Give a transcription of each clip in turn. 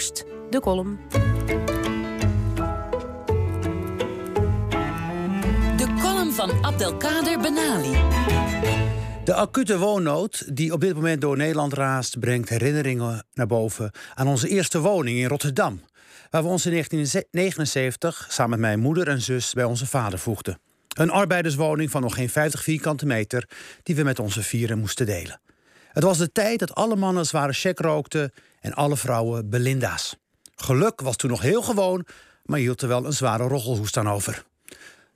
eerst de column. De column van Abdelkader Benali. De acute woonnood die op dit moment door Nederland raast, brengt herinneringen naar boven aan onze eerste woning in Rotterdam. Waar we ons in 1979 samen met mijn moeder en zus bij onze vader voegden. Een arbeiderswoning van nog geen 50 vierkante meter die we met onze vieren moesten delen. Het was de tijd dat alle mannen zware check rookten en alle vrouwen Belinda's. Geluk was toen nog heel gewoon, maar hield er wel een zware roggelhoest aan over.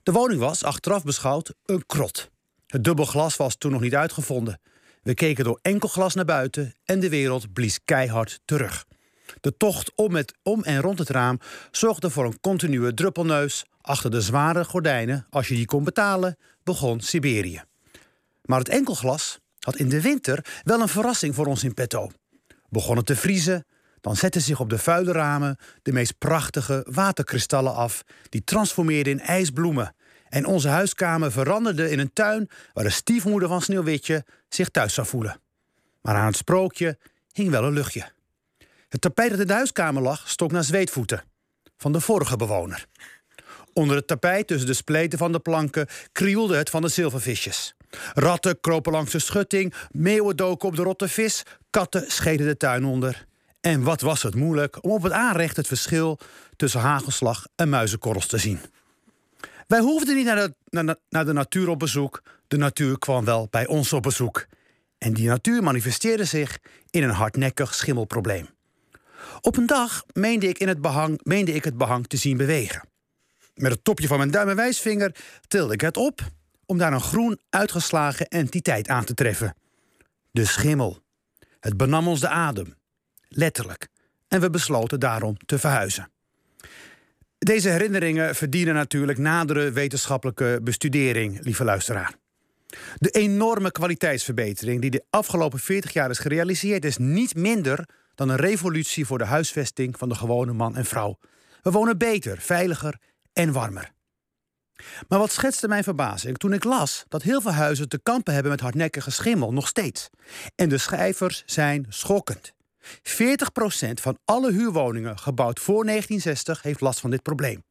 De woning was, achteraf beschouwd, een krot. Het dubbel glas was toen nog niet uitgevonden. We keken door enkel glas naar buiten en de wereld blies keihard terug. De tocht om, met, om en rond het raam zorgde voor een continue druppelneus. Achter de zware gordijnen, als je die kon betalen, begon Siberië. Maar het enkelglas had in de winter wel een verrassing voor ons in petto. Begon het te vriezen, dan zetten zich op de vuile ramen de meest prachtige waterkristallen af, die transformeerden in ijsbloemen. En onze huiskamer veranderde in een tuin waar de stiefmoeder van Sneeuwwitje zich thuis zou voelen. Maar aan het sprookje hing wel een luchtje. Het tapijt dat in de huiskamer lag stok naar zweetvoeten. Van de vorige bewoner. Onder het tapijt tussen de spleten van de planken krioelde het van de zilvervisjes. Ratten kropen langs de schutting, meeuwen doken op de rotte vis, katten scheden de tuin onder. En wat was het moeilijk om op het aanrecht het verschil tussen hagelslag en muizenkorrels te zien. Wij hoefden niet naar de, naar, de natuur op bezoek, de natuur kwam wel bij ons op bezoek. En die natuur manifesteerde zich in een hardnekkig schimmelprobleem. Op een dag meende ik, in het behang, meende ik het behang te zien bewegen. Met het topje van mijn duim en wijsvinger tilde ik het op om daar een groen uitgeslagen entiteit aan te treffen. De schimmel. Het benam ons de adem. Letterlijk. En we besloten daarom te verhuizen. Deze herinneringen verdienen natuurlijk nadere wetenschappelijke bestudering, lieve luisteraar. De enorme kwaliteitsverbetering die de afgelopen 40 jaar is gerealiseerd, is niet minder dan een revolutie voor de huisvesting van de gewone man en vrouw. We wonen beter, veiliger en warmer. Maar wat schetste mijn verbazing toen ik las dat heel veel huizen te kampen hebben met hardnekkige schimmel, nog steeds. En de schijvers zijn schokkend. 40% van alle huurwoningen gebouwd voor 1960 heeft last van dit probleem.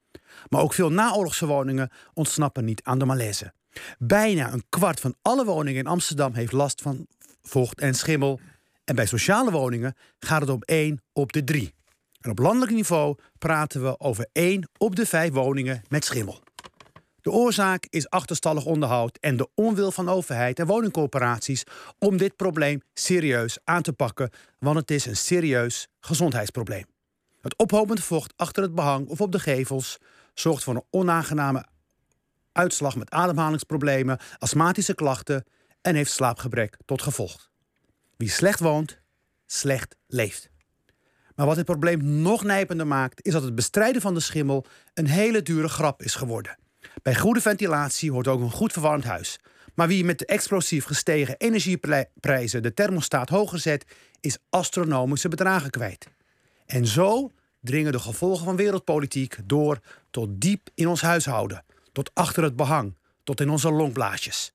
Maar ook veel naoorlogse woningen ontsnappen niet aan de malaise. Bijna een kwart van alle woningen in Amsterdam heeft last van vocht en schimmel. En bij sociale woningen gaat het om 1 op de 3. En op landelijk niveau praten we over 1 op de 5 woningen met schimmel. De oorzaak is achterstallig onderhoud en de onwil van overheid en woningcorporaties om dit probleem serieus aan te pakken, want het is een serieus gezondheidsprobleem. Het ophopend vocht achter het behang of op de gevels zorgt voor een onaangename uitslag met ademhalingsproblemen, astmatische klachten en heeft slaapgebrek tot gevolg. Wie slecht woont, slecht leeft. Maar wat dit probleem nog nijpender maakt, is dat het bestrijden van de schimmel een hele dure grap is geworden. Bij goede ventilatie hoort ook een goed verwarmd huis. Maar wie met de explosief gestegen energieprijzen de thermostaat hoger zet, is astronomische bedragen kwijt. En zo dringen de gevolgen van wereldpolitiek door tot diep in ons huishouden, tot achter het behang, tot in onze longblaasjes.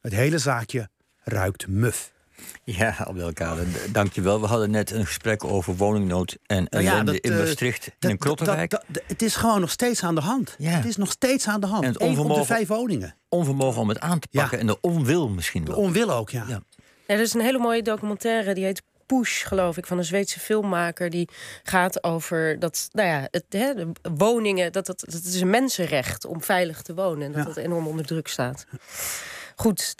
Het hele zaakje ruikt muf. Ja, Abdelkader, dankjewel. We hadden net een gesprek over woningnood en nou ja, ellende in Maastricht en in Krottenwijk. het is gewoon nog steeds aan de hand. Ja. Het is nog steeds aan de hand. En het onvermogen, op de vijf woningen. Onvermogen om het aan te pakken en de onwil misschien wel. De onwil ook, ja. ja. er is een hele mooie documentaire, die heet Push, geloof ik, van een Zweedse filmmaker. Die gaat over dat, nou ja, het, hè, de woningen, dat, dat, dat het is een mensenrecht om veilig te wonen. En dat ja. dat enorm onder druk staat. Goed,